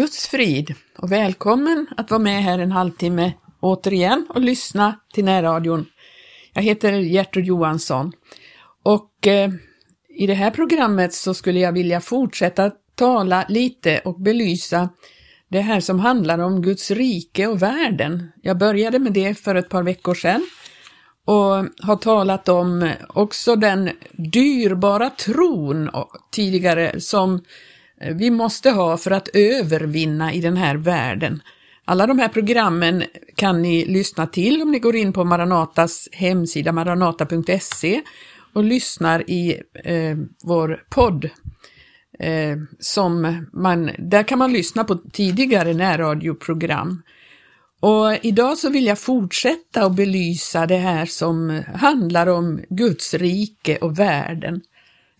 Guds frid och välkommen att vara med här en halvtimme återigen och lyssna till närradion. Jag heter Gertrud Johansson och eh, i det här programmet så skulle jag vilja fortsätta tala lite och belysa det här som handlar om Guds rike och världen. Jag började med det för ett par veckor sedan och har talat om också den dyrbara tron tidigare som Eh, vi måste ha för att övervinna i den här världen. Alla de här programmen kan ni lyssna till om ni går in på Maranatas hemsida maranata.se och lyssnar i eh, vår podd. Eh, som man, där kan man lyssna på tidigare närradioprogram. Och idag så vill jag fortsätta att belysa det här som handlar om Guds rike och världen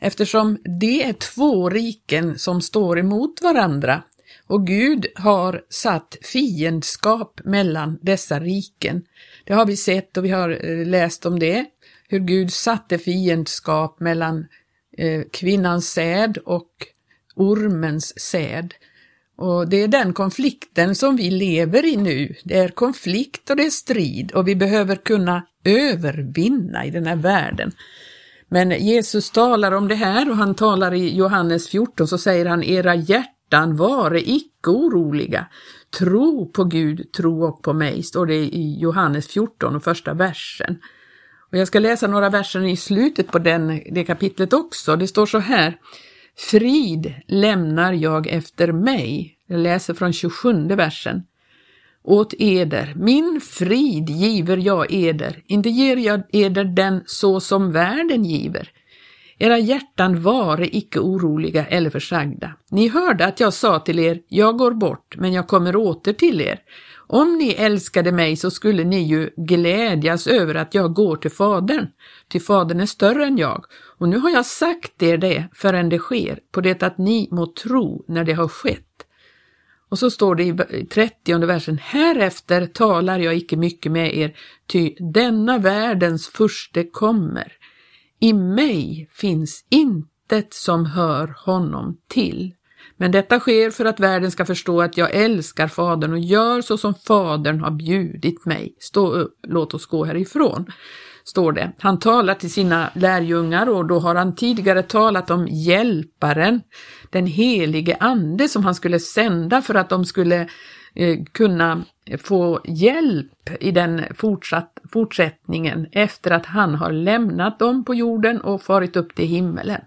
eftersom det är två riken som står emot varandra och Gud har satt fiendskap mellan dessa riken. Det har vi sett och vi har eh, läst om det, hur Gud satte fiendskap mellan eh, kvinnans säd och ormens säd. Och det är den konflikten som vi lever i nu. Det är konflikt och det är strid och vi behöver kunna övervinna i den här världen. Men Jesus talar om det här och han talar i Johannes 14 så säger han era hjärtan vare icke oroliga. Tro på Gud, tro och på mig, står det i Johannes 14 och första versen. Och jag ska läsa några verser i slutet på den, det kapitlet också. Det står så här. Frid lämnar jag efter mig. Jag läser från 27 versen åt eder, min frid giver jag eder, inte ger jag eder den så som världen giver. Era hjärtan vare icke oroliga eller försagda. Ni hörde att jag sa till er, jag går bort, men jag kommer åter till er. Om ni älskade mig så skulle ni ju glädjas över att jag går till Fadern, till Fadern är större än jag. Och nu har jag sagt er det förrän det sker, på det att ni må tro när det har skett. Och så står det i 30 versen, härefter talar jag icke mycket med er, ty denna världens furste kommer. I mig finns intet som hör honom till. Men detta sker för att världen ska förstå att jag älskar Fadern och gör så som Fadern har bjudit mig. Stå upp, låt oss gå härifrån står det. Han talar till sina lärjungar och då har han tidigare talat om hjälparen, den helige ande som han skulle sända för att de skulle eh, kunna få hjälp i den fortsatt, fortsättningen efter att han har lämnat dem på jorden och farit upp till himmelen.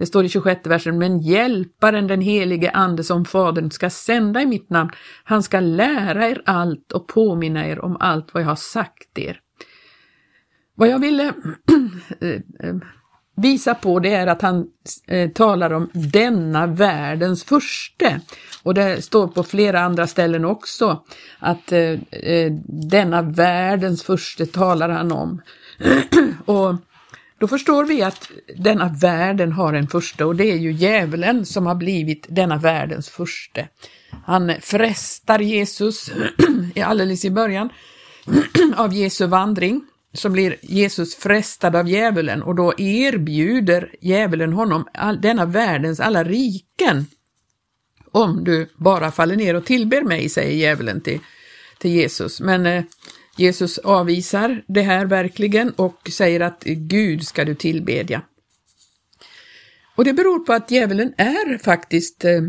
Det står i 26 versen, men hjälparen den helige ande som Fadern ska sända i mitt namn, han ska lära er allt och påminna er om allt vad jag har sagt er. Vad jag ville eh, eh, visa på det är att han eh, talar om denna världens första. Och det står på flera andra ställen också att denna världens första talar han om. och då förstår vi att denna världen har en första och det är ju djävulen som har blivit denna världens första. Han frestar Jesus alldeles i början av Jesu vandring så blir Jesus frestad av djävulen och då erbjuder djävulen honom all, denna världens alla riken. Om du bara faller ner och tillber mig, säger djävulen till, till Jesus. Men eh, Jesus avvisar det här verkligen och säger att Gud ska du tillbedja. Och det beror på att djävulen är faktiskt eh,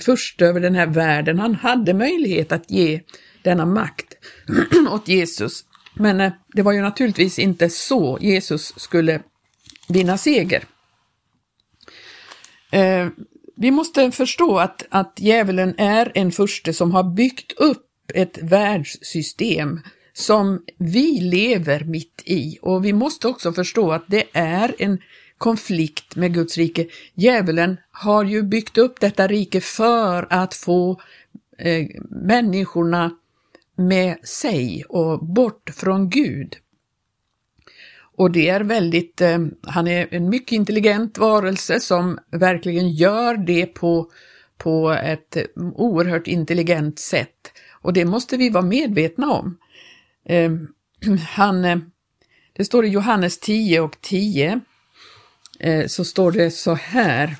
först över den här världen. Han hade möjlighet att ge denna makt åt Jesus men eh, det var ju naturligtvis inte så Jesus skulle vinna seger. Eh, vi måste förstå att, att djävulen är en furste som har byggt upp ett världssystem som vi lever mitt i och vi måste också förstå att det är en konflikt med Guds rike. Djävulen har ju byggt upp detta rike för att få eh, människorna med sig och bort från Gud. Och det är väldigt, eh, han är en mycket intelligent varelse som verkligen gör det på, på ett oerhört intelligent sätt. Och det måste vi vara medvetna om. Eh, han, eh, det står i Johannes 10 och 10, eh, så står det så här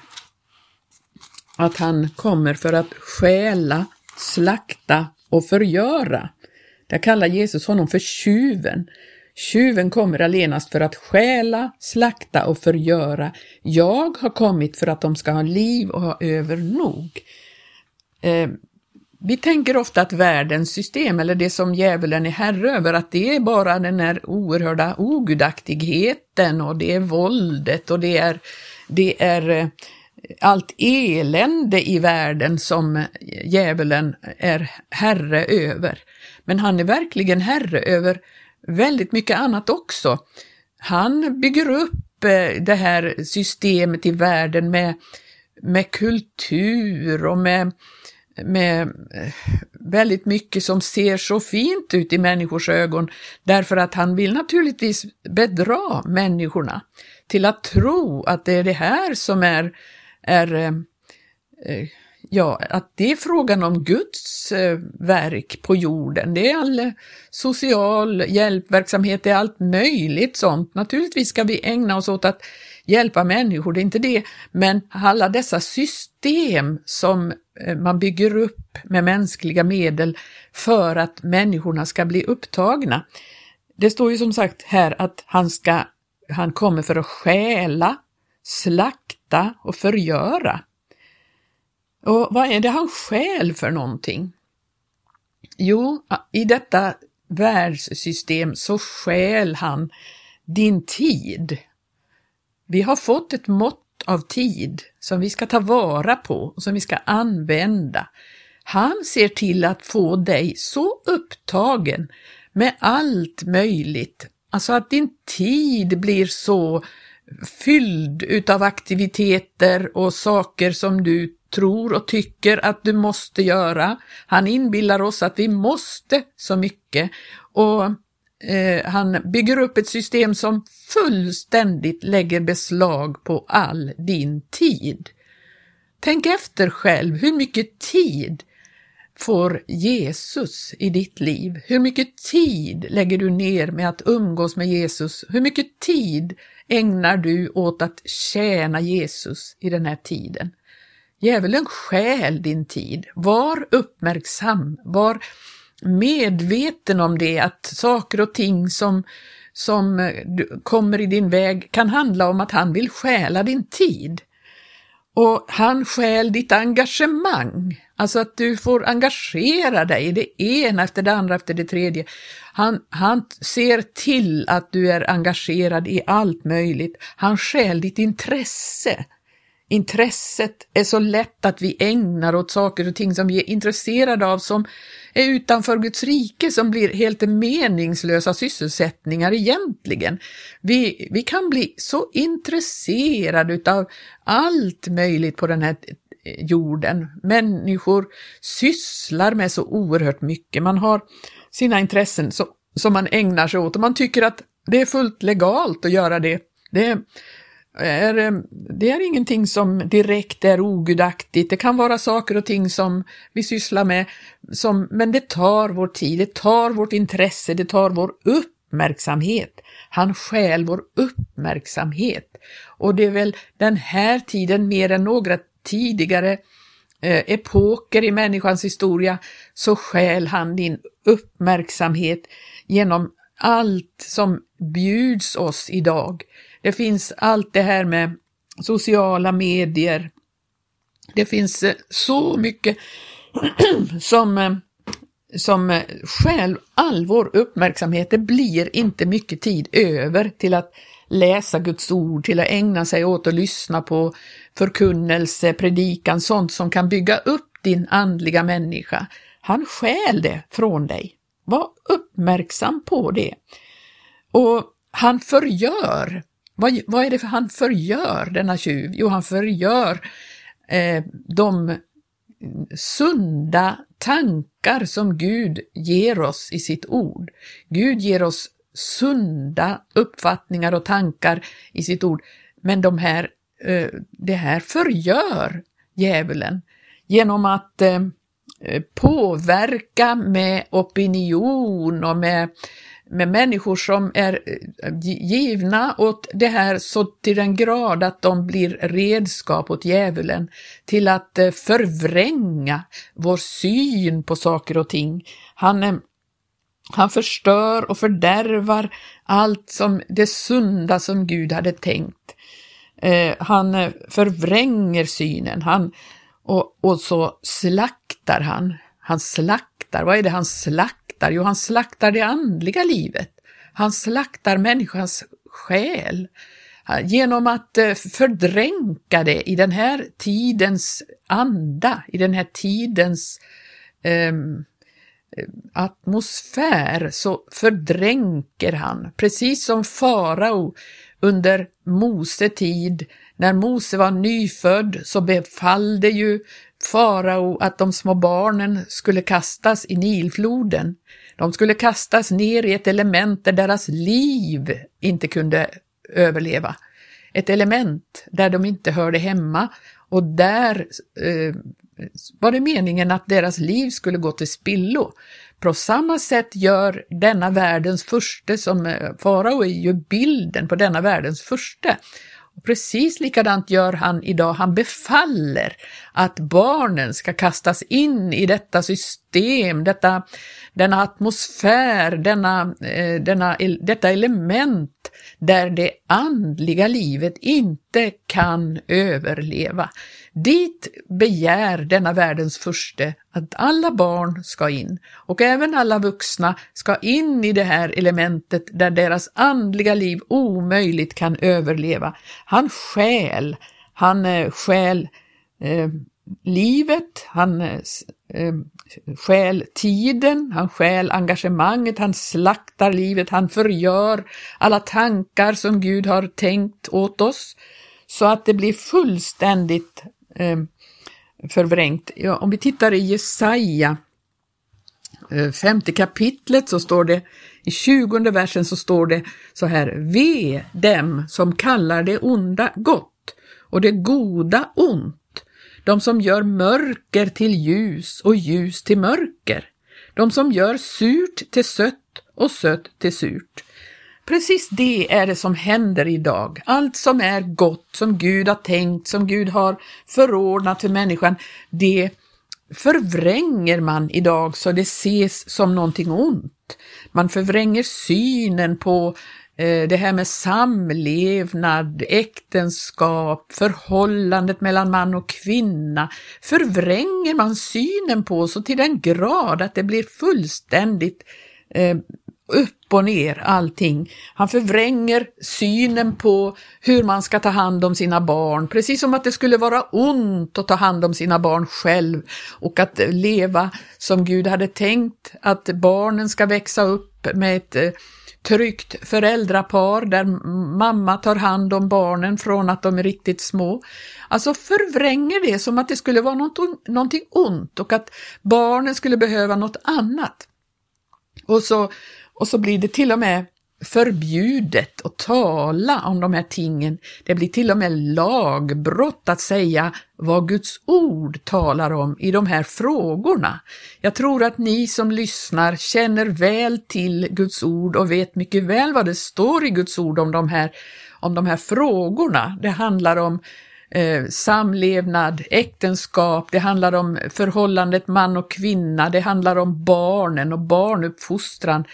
att han kommer för att stjäla, slakta och förgöra. Där kallar Jesus honom för tjuven. Tjuven kommer allenast för att stjäla, slakta och förgöra. Jag har kommit för att de ska ha liv och ha över nog. Eh, vi tänker ofta att världens system, eller det som djävulen är herre över, att det är bara den här oerhörda ogudaktigheten och det är våldet och det är, det är eh, allt elände i världen som djävulen är herre över. Men han är verkligen herre över väldigt mycket annat också. Han bygger upp eh, det här systemet i världen med, med kultur och med, med eh, väldigt mycket som ser så fint ut i människors ögon, därför att han vill naturligtvis bedra människorna till att tro att det är det här som är, är eh, eh, Ja, att det är frågan om Guds eh, verk på jorden. Det är all eh, social hjälpverksamhet, det är allt möjligt sånt. Naturligtvis ska vi ägna oss åt att hjälpa människor, det är inte det, men alla dessa system som eh, man bygger upp med mänskliga medel för att människorna ska bli upptagna. Det står ju som sagt här att han, ska, han kommer för att stjäla, slakta och förgöra. Och vad är det han skäl för någonting? Jo, i detta världssystem så skäl han din tid. Vi har fått ett mått av tid som vi ska ta vara på och som vi ska använda. Han ser till att få dig så upptagen med allt möjligt, alltså att din tid blir så fylld utav aktiviteter och saker som du tror och tycker att du måste göra. Han inbillar oss att vi måste så mycket och eh, han bygger upp ett system som fullständigt lägger beslag på all din tid. Tänk efter själv, hur mycket tid får Jesus i ditt liv? Hur mycket tid lägger du ner med att umgås med Jesus? Hur mycket tid ägnar du åt att tjäna Jesus i den här tiden? Djävulen stjäl din tid. Var uppmärksam, var medveten om det, att saker och ting som, som kommer i din väg kan handla om att han vill stjäla din tid. Och han stjäl ditt engagemang, alltså att du får engagera dig i det ena efter det andra efter det tredje. Han, han ser till att du är engagerad i allt möjligt. Han stjäl ditt intresse. Intresset är så lätt att vi ägnar åt saker och ting som vi är intresserade av som är utanför Guds rike som blir helt meningslösa sysselsättningar egentligen. Vi, vi kan bli så intresserade av allt möjligt på den här jorden. Människor sysslar med så oerhört mycket. Man har sina intressen som, som man ägnar sig åt och man tycker att det är fullt legalt att göra det. Det är, eh, det är ingenting som direkt är ogudaktigt. Det kan vara saker och ting som vi sysslar med, som, men det tar vår tid, det tar vårt intresse, det tar vår uppmärksamhet. Han stjäl vår uppmärksamhet. Och det är väl den här tiden mer än några tidigare eh, epoker i människans historia så stjäl han din uppmärksamhet genom allt som bjuds oss idag. Det finns allt det här med sociala medier. Det finns eh, så mycket som, eh, som eh, själv all vår uppmärksamhet. Det blir inte mycket tid över till att läsa Guds ord, till att ägna sig åt att lyssna på förkunnelse, predikan, sånt som kan bygga upp din andliga människa. Han stjäl det från dig. Var uppmärksam på det. Och han förgör vad, vad är det för han förgör, denna tjuv? Jo, han förgör eh, de sunda tankar som Gud ger oss i sitt ord. Gud ger oss sunda uppfattningar och tankar i sitt ord, men de här, Eh, det här förgör djävulen genom att eh, eh, påverka med opinion och med med människor som är givna åt det här så till den grad att de blir redskap åt djävulen till att förvränga vår syn på saker och ting. Han, han förstör och fördärvar allt som det sunda som Gud hade tänkt. Eh, han eh, förvränger synen han, och, och så slaktar han. Han slaktar. Vad är det han slaktar? Jo, han slaktar det andliga livet. Han slaktar människans själ genom att eh, fördränka det i den här tidens anda, i den här tidens ehm, eh, atmosfär, så fördränker han, precis som farao under Mose tid. När Mose var nyfödd så befallde ju farao att de små barnen skulle kastas i Nilfloden. De skulle kastas ner i ett element där deras liv inte kunde överleva. Ett element där de inte hörde hemma och där eh, var det meningen att deras liv skulle gå till spillo. På samma sätt gör denna världens första, som eh, farao är ju bilden på denna världens första. Och precis likadant gör han idag, han befaller att barnen ska kastas in i detta system, detta, denna atmosfär, denna, eh, denna, detta element där det andliga livet inte kan överleva. Dit begär denna världens furste att alla barn ska in och även alla vuxna ska in i det här elementet där deras andliga liv omöjligt kan överleva. Han skäl, han eh, skäl eh, livet, han eh, eh, skäl tiden, han skäl engagemanget, han slaktar livet, han förgör alla tankar som Gud har tänkt åt oss så att det blir fullständigt eh, förvrängt. Ja, om vi tittar i Jesaja, eh, femte kapitlet, så står det i tjugonde versen så står det så här, ve dem som kallar det onda gott och det goda ont, de som gör mörker till ljus och ljus till mörker, de som gör surt till sött och sött till surt. Precis det är det som händer idag. Allt som är gott, som Gud har tänkt, som Gud har förordnat för människan, det förvränger man idag så det ses som någonting ont. Man förvränger synen på Eh, det här med samlevnad, äktenskap, förhållandet mellan man och kvinna. Förvränger man synen på så till den grad att det blir fullständigt eh, upp och ner allting. Han förvränger synen på hur man ska ta hand om sina barn, precis som att det skulle vara ont att ta hand om sina barn själv och att leva som Gud hade tänkt, att barnen ska växa upp med ett eh, tryggt föräldrapar där mamma tar hand om barnen från att de är riktigt små. Alltså förvränger det som att det skulle vara något, någonting ont och att barnen skulle behöva något annat. Och så och så blir det till och med förbjudet att tala om de här tingen. Det blir till och med lagbrott att säga vad Guds ord talar om i de här frågorna. Jag tror att ni som lyssnar känner väl till Guds ord och vet mycket väl vad det står i Guds ord om de här, om de här frågorna. Det handlar om eh, samlevnad, äktenskap, det handlar om förhållandet man och kvinna, det handlar om barnen och barnuppfostran.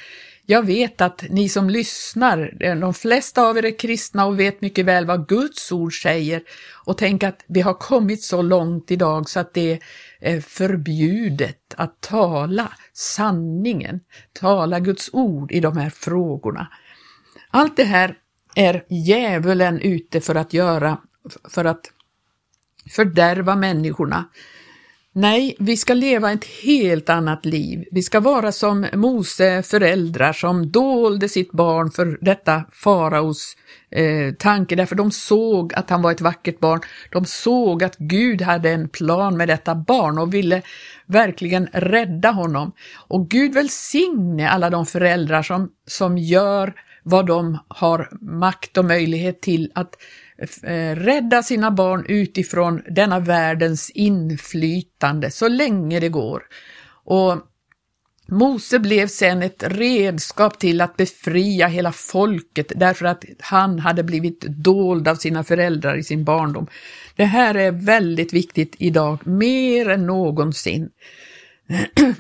Jag vet att ni som lyssnar, eh, de flesta av er är kristna och vet mycket väl vad Guds ord säger och tänk att vi har kommit så långt idag så att det är förbjudet att tala sanningen, tala Guds ord i de här frågorna. Allt det här är djävulen ute för att göra, för att fördärva människorna. Nej, vi ska leva ett helt annat liv. Vi ska vara som Mose föräldrar som dolde sitt barn för detta faraos eh, tanke, därför de såg att han var ett vackert barn. De såg att Gud hade en plan med detta barn och ville verkligen rädda honom. Och Gud välsigne alla de föräldrar som, som gör vad de har makt och möjlighet till att Eh, Eh, rädda sina barn utifrån denna världens inflytande så länge det går. Och Mose blev sen ett redskap till att befria hela folket därför att han hade blivit dold av sina föräldrar i sin barndom. Det här är väldigt viktigt idag, mer än någonsin.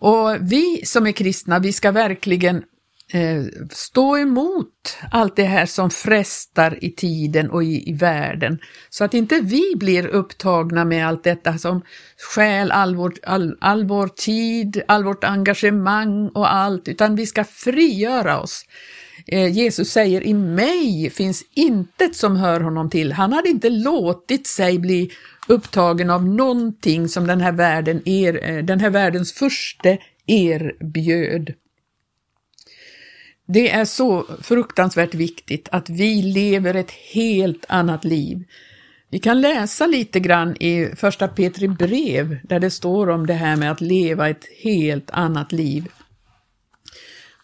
Och vi som är kristna, vi ska verkligen eh, stå emot allt det här som frestar i tiden och i, i världen. Så att inte vi blir upptagna med allt detta som stjäl all, vår, all, all vår tid, all vårt engagemang och allt, utan vi ska frigöra oss. Eh, Jesus säger i mig finns intet som hör honom till. Han hade inte låtit sig bli upptagen av någonting som den här, världen er, eh, den här världens första erbjöd. Det är så fruktansvärt viktigt att vi lever ett helt annat liv. Vi kan läsa lite grann i första Petri brev där det står om det här med att leva ett helt annat liv.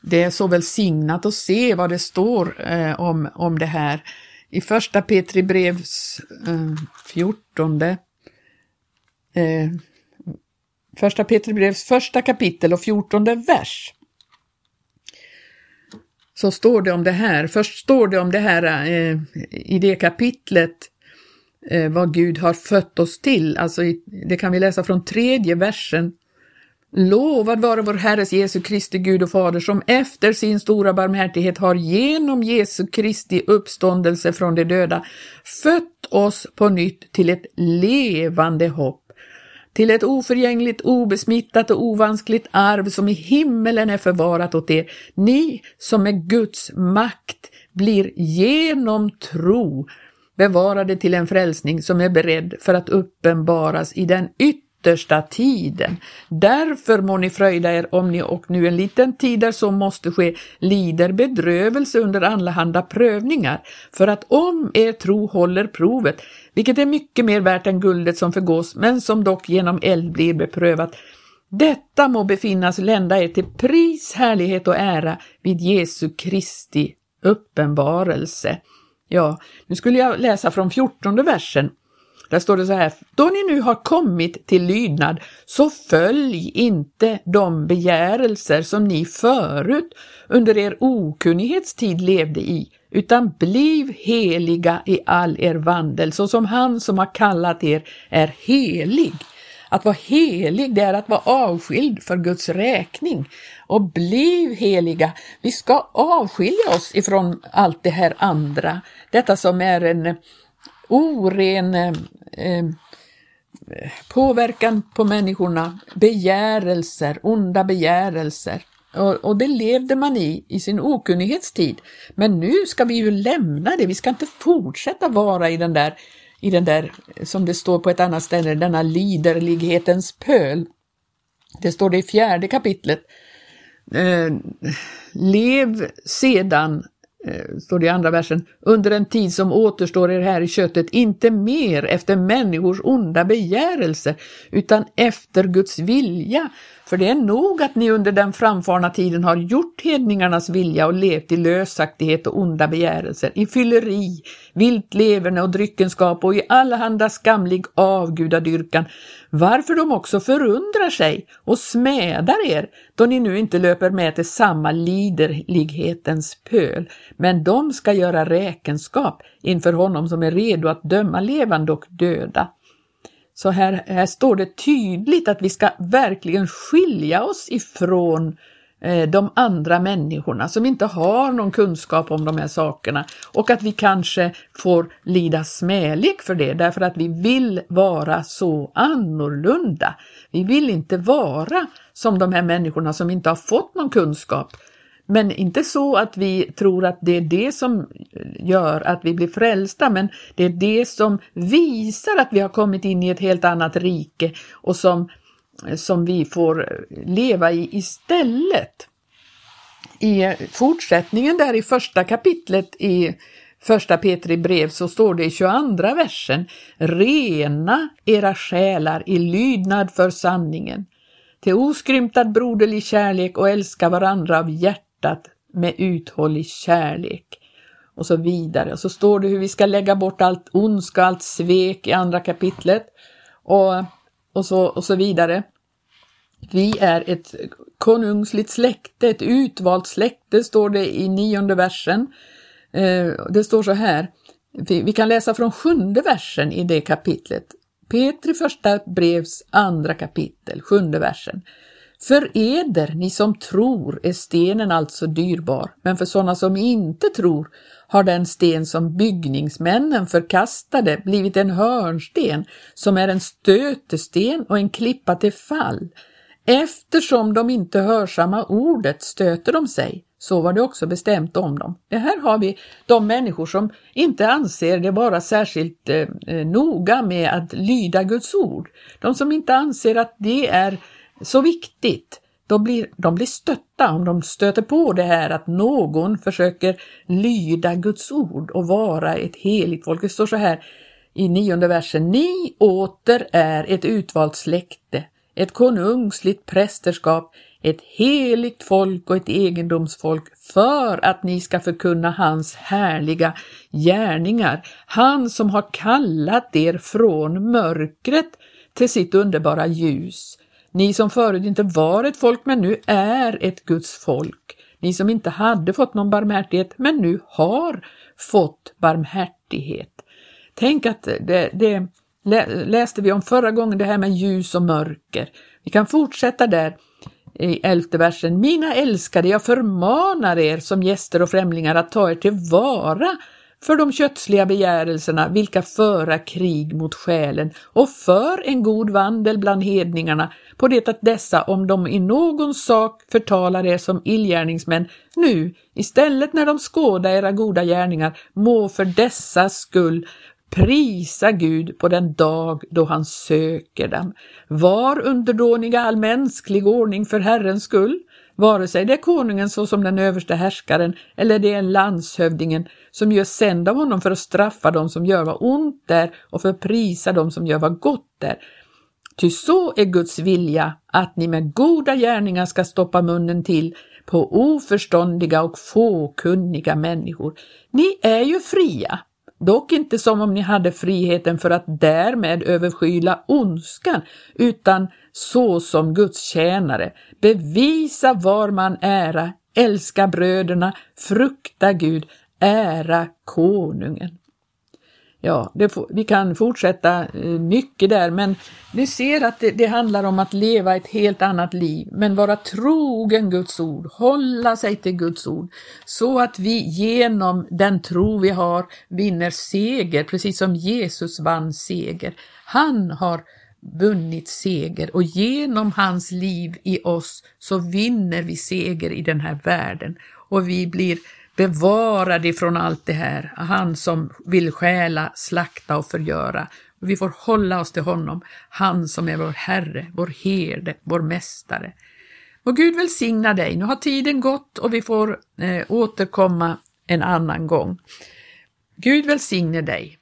Det är så välsignat att se vad det står eh, om, om det här. I första Petri brevs eh, 14 eh, första Petri brevs första kapitel och fjortonde vers så står det om det här. Först står det om det här eh, i det kapitlet eh, vad Gud har fött oss till. Alltså i, det kan vi läsa från tredje versen. Lovad vare vår Herres Jesu Kristi Gud och Fader som efter sin stora barmhärtighet har genom Jesu Kristi uppståndelse från de döda fött oss på nytt till ett levande hopp till ett oförgängligt, obesmittat och ovanskligt arv som i himmelen är förvarat åt er. Ni som med Guds makt blir genom tro bevarade till en frälsning som är beredd för att uppenbaras i den yttre yttersta tiden. Därför må ni fröjda er om ni och nu en liten tid där så måste ske lider bedrövelse under allehanda prövningar, för att om er tro håller provet, vilket är mycket mer värt än guldet som förgås, men som dock genom eld blir beprövat, detta må befinnas lända er till pris, härlighet och ära vid Jesu Kristi uppenbarelse. Ja, nu skulle jag läsa från fjortonde versen. Där står det så här, då ni nu har kommit till lydnad, så följ inte de begärelser som ni förut under er okunnighetstid levde i, utan bliv heliga i all er vandel, så som han som har kallat er är helig. Att vara helig, det är att vara avskild för Guds räkning. Och bliv heliga. Vi ska avskilja oss ifrån allt det här andra. Detta som är en oren eh, eh, påverkan på människorna, begärelser, onda begärelser. Och, och, det levde man i i sin okunnighetstid. Men nu ska vi ju lämna det, vi ska inte fortsätta vara i den där, i den där som det står på ett annat ställe, denna liderlighetens pöl. Det står det i fjärde kapitlet. Eh, lev sedan står det i andra versen, under en tid som återstår er här i köttet, inte mer efter människors onda begärelse, utan efter Guds vilja. För det är nog att ni under den framfarna tiden har gjort hedningarnas vilja och levt i lösaktighet och onda begärelser, i fylleri, vilt leverne och dryckenskap och i allehanda skamlig avgudadyrkan, varför de också förundrar sig och smädar er, då ni nu inte löper med till samma liderlighetens pöl, men de ska göra räkenskap inför honom som är redo att döma levande och döda. Så här, här står det tydligt att vi ska verkligen skilja oss ifrån eh, de andra människorna som inte har någon kunskap om de här sakerna och att vi kanske får lida smälek för det därför att vi vill vara så annorlunda. Vi vill inte vara som de här människorna som inte har fått någon kunskap men inte så att vi tror att det är det som gör att vi blir frälsta, men det är det som visar att vi har kommit in i ett helt annat rike och som, som vi får leva i istället. I fortsättningen där i första kapitlet i första Petri brev så står det i 22 versen Rena era själar i lydnad för sanningen till oskrymtad broderlig kärlek och älska varandra av hjärtat hjärtat med uthållig kärlek och så vidare. Och så står det hur vi ska lägga bort allt ondska, allt svek i andra kapitlet och, och, så, och så vidare. Vi är ett konungsligt släkte, ett utvalt släkte, står det i nionde versen. Eh, det står så här, vi kan läsa från sjunde versen i det kapitlet. Petri första brevs andra kapitel, sjunde versen. För eder, ni som tror, är stenen alltså dyrbar, men för sådana som inte tror har den sten som byggningsmännen förkastade blivit en hörnsten som är en stötesten och en klippa till fall. Eftersom de inte hörsamma ordet stöter de sig, så var det också bestämt om dem. Det här har vi de människor som inte anser det vara särskilt eh, eh noga med att lyda Guds ord. De som inte anser att det är så viktigt. De blir, de blir stötta om de stöter på det här att någon försöker lyda Guds ord och vara ett heligt folk. Det står så här i nionde versen. Ni åter är ett utvalt släkte, ett konungsligt prästerskap, ett heligt folk och ett egendomsfolk för att ni ska förkunna hans härliga gärningar. Han som har kallat er från mörkret till sitt underbara ljus. Ni som förut inte var ett folk men nu är ett Guds folk. Ni som inte hade fått någon barmhärtighet men nu har fått barmhärtighet. Tänk att det, det läste vi om förra gången, det här med ljus och mörker. Vi kan fortsätta där i elfte versen. Mina älskade, jag förmanar er som gäster och främlingar att ta er tillvara för de kötsliga begärelserna vilka föra krig mot själen och för en god vandel bland hedningarna på det att dessa, om de i någon sak förtalar er som illgärningsmän, nu istället när de skåda era goda gärningar, må för dessa skull prisa Gud på den dag då han söker dem. Var underdåniga all mänsklig ordning för Herrens skull, vare sig det är konungen såsom den överste härskaren eller det är landshövdingen som gör sänd av honom för att straffa dem som gör vad ont är och för att prisa dem som gör vad gott är. Ty så är Guds vilja att ni med goda gärningar ska stoppa munnen till på oförståndiga och fåkunniga människor. Ni är ju fria, dock inte som om ni hade friheten för att därmed överskyla ondskan, utan så som Guds tjänare, bevisa var man ära, älska bröderna, frukta Gud, ära konungen. Ja, det, vi kan fortsätta eh, mycket där, men ni ser att det, det, handlar om att leva ett helt annat liv, men vara trogen Guds ord, hålla sig till Guds ord, så att vi genom den tro vi har vinner seger, precis som Jesus vann seger. Han har vunnit seger och genom hans liv i oss så vinner vi seger i den här världen och vi blir bevarad ifrån allt det här. Han som vill stjäla, slakta och förgöra. Vi får hålla oss till honom, han som är vår Herre, vår herde, vår mästare. Och Gud välsigna dig. Nu har tiden gått och vi får eh, återkomma en annan gång. Gud välsigne dig.